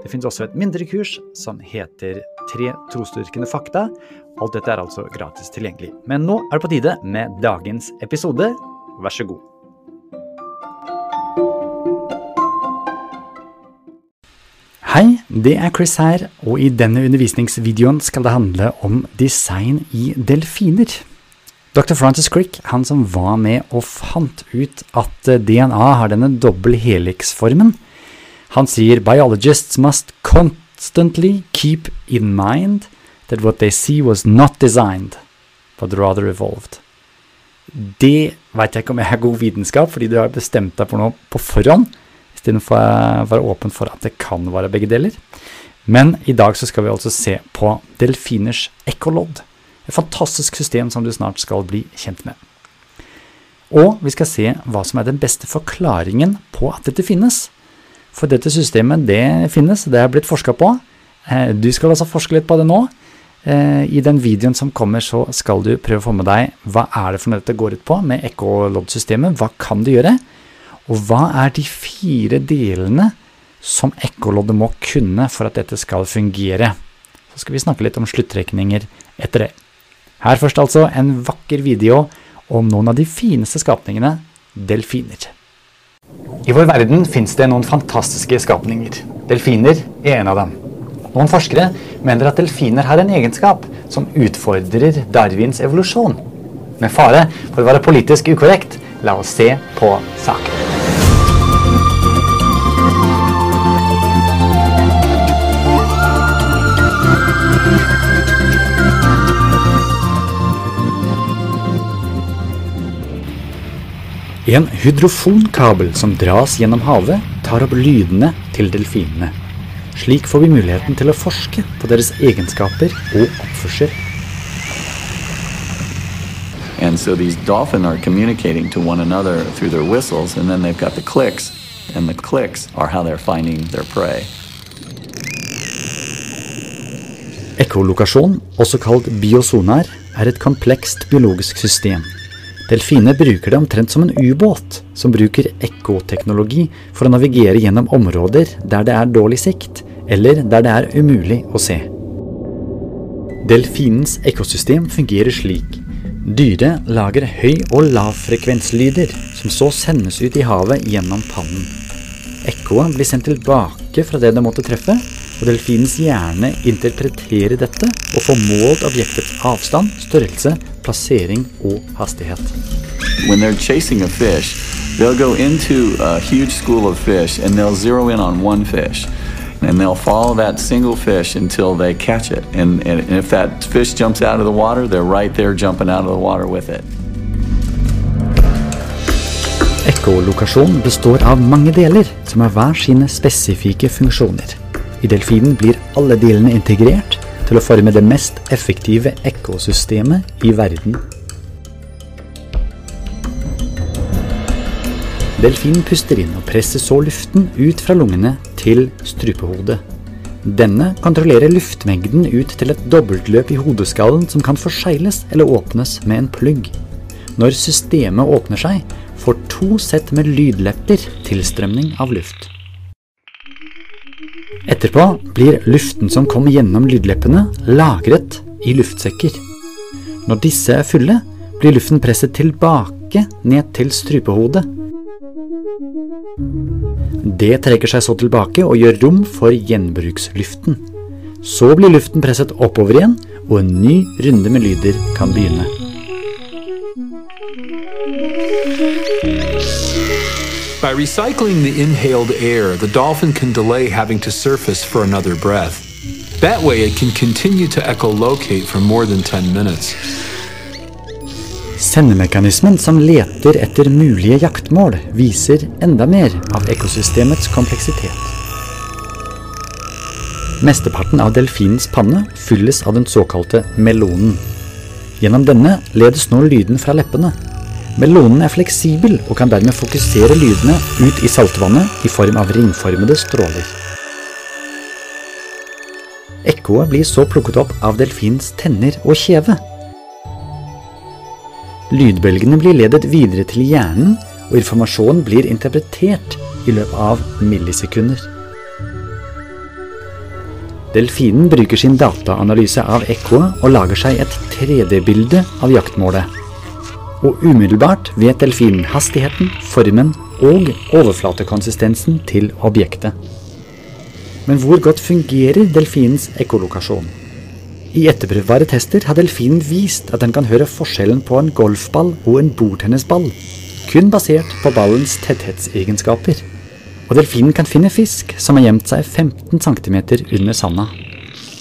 Det finnes også et mindre kurs som heter Tre trosdyrkende fakta. Alt dette er altså gratis tilgjengelig. Men nå er det på tide med dagens episode. Vær så god. Hei, det er Chris her, og i denne undervisningsvideoen skal det handle om design i delfiner. Dr. Francis Crick, han som var med og fant ut at DNA har denne dobbel helix-formen, han sier biologists must constantly keep in mind that what they see was not designed, but rather evolved. Det veit jeg ikke om jeg er god vitenskap, fordi du har bestemt deg for noe på forhånd, istedenfor å være åpen for at det kan være begge deler. Men i dag så skal vi altså se på delfiners ekkolodd. Et fantastisk system som du snart skal bli kjent med. Og vi skal se hva som er den beste forklaringen på at dette finnes. For dette systemet, det finnes, det er blitt forska på. Eh, du skal altså forske litt på det nå. Eh, I den videoen som kommer, så skal du prøve å få med deg hva er det for noe dette går ut på med ekkoloddsystemet. Hva kan det gjøre? Og hva er de fire delene som ekkoloddet må kunne for at dette skal fungere? Så skal vi snakke litt om sluttrekninger etter det. Her først altså en vakker video om noen av de fineste skapningene delfiner. I vår verden fins det noen fantastiske skapninger. Delfiner er en av dem. Noen forskere mener at delfiner har en egenskap som utfordrer Darwins evolusjon. Med fare for å være politisk ukorrekt, la oss se på saken. En hydrofonkabel som dras gjennom havet, tar opp lydene til delfinene. Slik får vi muligheten til å forske på deres egenskaper og oppførsel. And so these dolphins are communicating to one another through their whistles, and then they've got the clicks, and the clicks are how they're finding their prey. Ekkolokasjon, også kalt biosonar, er et komplekst biologisk system Delfiner bruker det omtrent som en ubåt, som bruker ekkoteknologi for å navigere gjennom områder der det er dårlig sikt, eller der det er umulig å se. Delfinens ekkosystem fungerer slik. Dyret lager høy- og lavfrekvenslyder, som så sendes ut i havet gjennom pannen. Ekkoet blir sendt tilbake fra det det måtte treffe, og delfinens hjerne interpreterer dette og får målt objektets avstand, størrelse, plassering og hastighet. When they're chasing a fish, they'll go into a huge school of fish and they'll zero in on one fish. And they'll follow that single fish until they catch it. And, and if that fish jumps out of the water, they're right there jumping out of the water with it. Ekkolokasjon består av mange deler som har hver sine spesifikke funksjoner. I delfinen blir alle delene integrert til å forme det mest effektive ekkosystemet i verden. Delfinen puster inn og presser så luften ut fra lungene til strupehodet. Denne kontrollerer luftmengden ut til et dobbeltløp i hodeskallen som kan forsegles eller åpnes med en plugg. Når systemet åpner seg, får to sett med lydlepper tilstrømning av luft. Etterpå blir luften som kommer gjennom lydleppene, lagret i luftsekker. Når disse er fulle, blir luften presset tilbake ned til strupehodet. Det trekker seg så tilbake og gjør rom for gjenbruksluften. Så blir luften presset oppover igjen, og en ny runde med lyder kan begynne. By recycling the inhaled air, the dolphin can delay having to surface for another breath. That way, it can continue to echolocate for more than 10 minutes. Sendemekanismen som leter etter mulige jaktmål, viser enda mer av ekosystemets kompleksitet. Mesteparten av delfinens panne fylles av den såkalte melonen. Gjennom denne ledes nå lyden fra leppene. Melonen er fleksibel og kan dermed fokusere lydene ut i saltvannet i form av ringformede stråler. Ekkoet blir så plukket opp av delfinens tenner og kjeve. Lydbølgene blir ledet videre til hjernen, og informasjonen blir interpretert i løpet av millisekunder. Delfinen bruker sin dataanalyse av ekkoet og lager seg et 3D-bilde av jaktmålet. Og umiddelbart vet delfinen hastigheten, formen og overflatekonsistensen til objektet. Men hvor godt fungerer delfinens ekkolokasjon? I etterprøvbare tester har delfinen vist at den kan høre forskjellen på en golfball og en bordtennisball, kun basert på ballens tetthetsegenskaper. Og delfinen kan finne fisk som har gjemt seg 15 cm under sanda.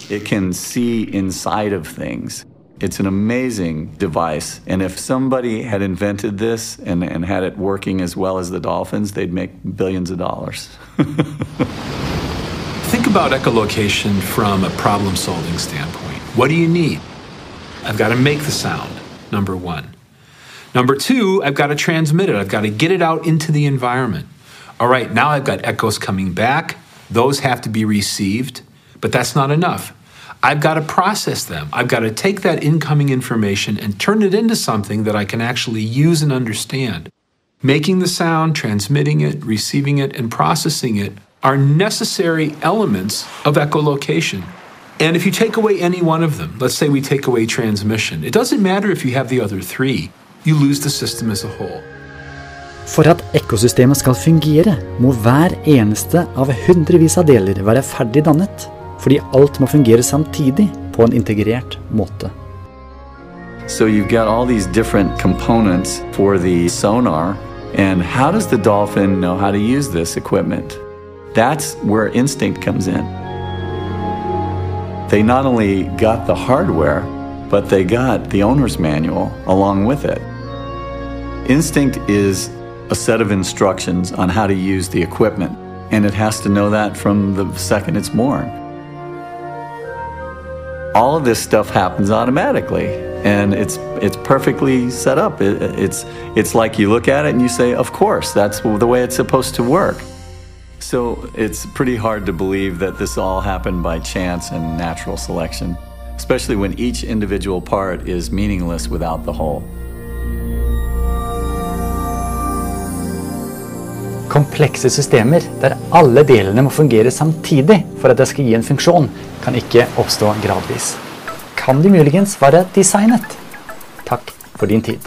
It can see inside of things. It's an amazing device. And if somebody had invented this and, and had it working as well as the dolphins, they'd make billions of dollars. Think about echolocation from a problem solving standpoint. What do you need? I've got to make the sound, number one. Number two, I've got to transmit it. I've got to get it out into the environment. All right, now I've got echoes coming back. Those have to be received, but that's not enough. I've got to process them. I've got to take that incoming information and turn it into something that I can actually use and understand. Making the sound, transmitting it, receiving it, and processing it are necessary elements of echolocation. And if you take away any one of them, let's say we take away transmission, it doesn't matter if you have the other three, you lose the system as a whole. For at ekkosystemet skal fungere, må hver eneste av hundrevis av deler være ferdig dannet, fordi alt må fungere samtidig på en integrert måte. So you've got all these different components for the sonar. And how does the dolphin know how to use this equipment? That's where instinct comes in. They not only got the hardware, but they got the owner's manual along with it. Instinct is a set of instructions on how to use the equipment, and it has to know that from the second it's born. All of this stuff happens automatically, and it's it's perfectly set up. It, it's it's like you look at it and you say, "Of course, that's the way it's supposed to work." So it's pretty hard to believe that this all happened by chance and natural selection, especially when each individual part is meaningless without the whole. Komplekse systemer der alle delene må fungere samtidig for at det skal gi en funksjon, kan ikke oppstå gradvis. Kan de muligens være designet? Takk for din tid.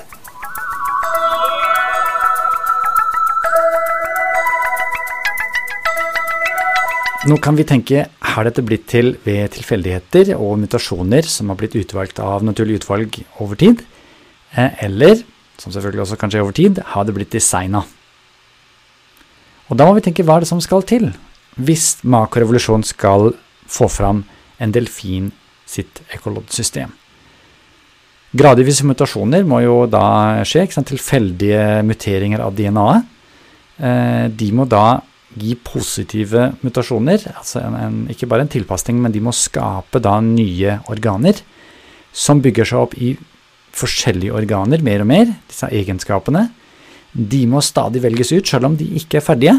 Nå kan vi tenke, har dette blitt til ved tilfeldigheter og mutasjoner som har blitt utvalgt av naturlig utvalg over tid? Eh, eller, som selvfølgelig også kan skje over tid, har det blitt designa? Og da må vi tenke hva er det som skal til hvis makrorevolusjon skal få fram en delfin sitt ekkoloddsystem. Gradvise mutasjoner må jo da skje, ikke sant? tilfeldige muteringer av DNA-et. Eh, de må da gi positive mutasjoner, altså en, en, ikke bare en tilpasning, men de må skape da nye organer som bygger seg opp i forskjellige organer mer og mer, disse egenskapene. De må stadig velges ut, selv om de ikke er ferdige.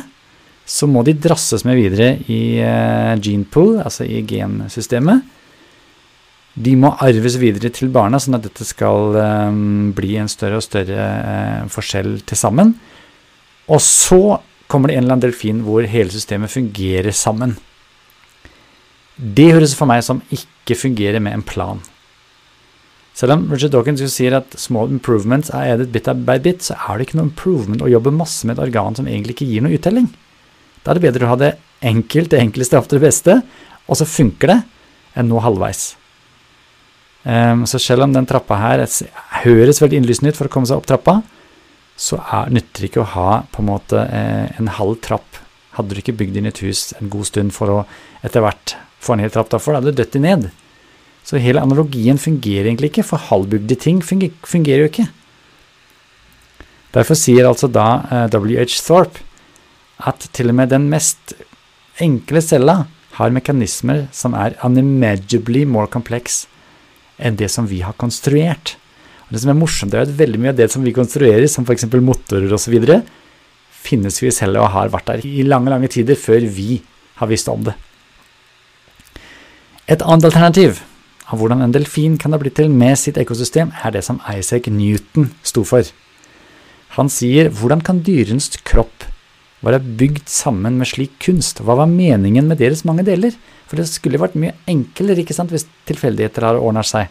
Så må de drasses med videre i uh, gene pool, altså i gensystemet. De må arves videre til barna, sånn at dette skal um, bli en større og større uh, forskjell til sammen. Og så kommer det en eller annen delfin hvor hele systemet fungerer sammen. Det høres for meg som ikke fungerer med en plan. Selv om Richard Dawkins jo sier at small improvements er edet bit by bit, så er det ikke noe improvement å jobbe masse med et organ som egentlig ikke gir noe uttelling. Da er det bedre å ha det enkelt, det enkleste ofte det beste, og så funker det, enn nå halvveis. Um, så selv om den trappa her høres veldig innlysende ut for å komme seg opp trappa, så er, nytter det ikke å ha på en måte eh, en halv trapp. Hadde du ikke bygd inn et hus en god stund for å etter hvert få en hel trapp for da hadde du dødd ned. Så hele analogien fungerer egentlig ikke, for halvbygde ting fungerer, jo ikke. Derfor sier altså da eh, W.H. Thorpe at til og med den mest enkle cella har mekanismer som er unimaginably more complex enn det som vi har konstruert. Det som er morsomt, er at veldig mye av det som vi konstruerer, som f.eks. motorer osv., finnes vi cella og har vært der i lange, lange tider før vi har visst om det. Et annet alternativ av hvordan en delfin kan ha blitt til med sitt ekosystem, er det som Isaac Newton sto for. Han sier hvordan kan dyrens kropp være bygd sammen med slik kunst? Hva var meningen med deres mange deler? For det skulle vært mye enklere ikke sant, hvis tilfeldigheter har ordna seg.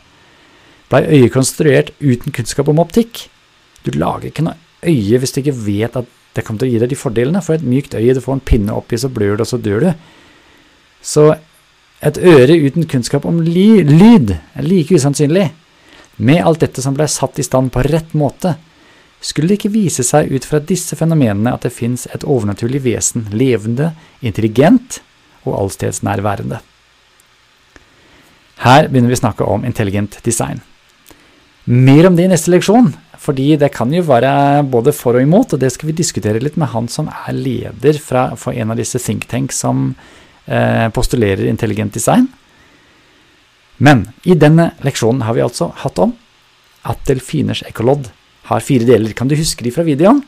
Blei øyet konstruert uten kunnskap om optikk? Du lager ikke noe øye hvis du ikke vet at det kommer til å gi deg de fordelene. For et mykt øye, du får en pinne oppi, så blør du, og så dør du. Så et øre uten kunnskap om ly lyd er like usannsynlig. Med alt dette som blei satt i stand på rett måte, skulle det ikke vise seg ut fra disse fenomenene at det fins et overnaturlig vesen, levende, intelligent og allstedsnærværende. Her begynner vi å snakke om intelligent design. Mer om det i neste leksjon, fordi det kan jo være både for og imot, og det skal vi diskutere litt med han som er leder fra, for en av disse think tanks som postulerer intelligent design. Men i denne leksjonen har vi altså hatt om at delfiners ekkolodd har fire deler. Kan du huske de fra videoen?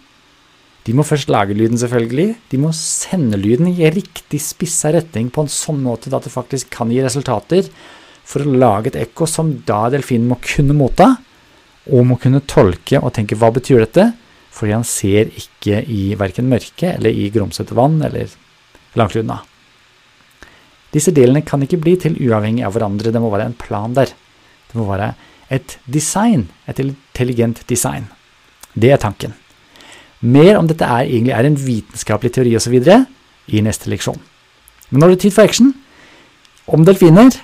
De må først lage lyden, selvfølgelig. De må sende lyden i riktig spissa retning på en sånn måte at det faktisk kan gi resultater for å lage et ekko som da delfinen må kunne motta, og må kunne tolke og tenke hva betyr dette, fordi han ser ikke i verken mørke eller i grumsete vann eller langt unna. Disse delene kan ikke bli til uavhengig av hverandre, det må være en plan der. Det må være et design, et intelligent design. Det er tanken. Mer om dette er, egentlig er en vitenskapelig teori osv. i neste leksjon. Men nå er det tid for action. Om delfiner.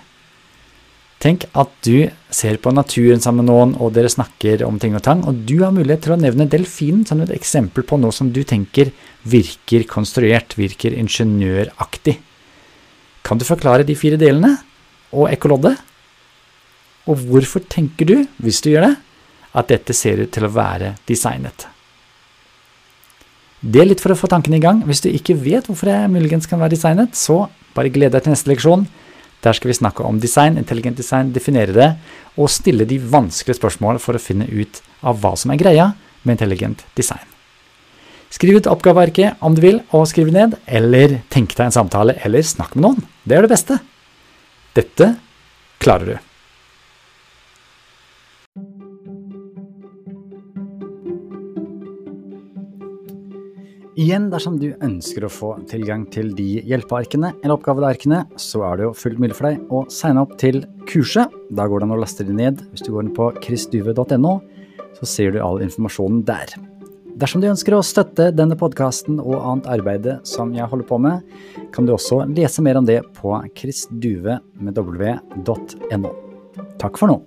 Tenk at du ser på naturen sammen med noen, og dere snakker om ting og tang, og du har mulighet til å nevne delfinen som et eksempel på noe som du tenker virker konstruert, virker ingeniøraktig. Kan du forklare de fire delene og ekkoloddet? Og hvorfor tenker du, hvis du gjør det, at dette ser ut til å være designet? Det er litt for å få tankene i gang. Hvis du ikke vet hvorfor det muligens kan være designet, så bare gled deg til neste leksjon. Der skal vi snakke om design, intelligent design, definere det, og stille de vanskelige spørsmålene for å finne ut av hva som er greia med intelligent design. Skriv ut oppgavearket om du vil, og skriv ned, eller tenk deg en samtale, eller snakk med noen. Det er det beste. Dette klarer du. Igjen, dersom du ønsker å få tilgang til de hjelpearkene eller oppgavearkene, så er det jo fullt mulig for deg å signe opp til kurset. Da går det an å laste det ned. Hvis du går inn på chrisduve.no, så ser du all informasjonen der. Dersom du ønsker å støtte denne podkasten og annet arbeid som jeg holder på med, kan du også lese mer om det på chrisduve.no. Takk for nå.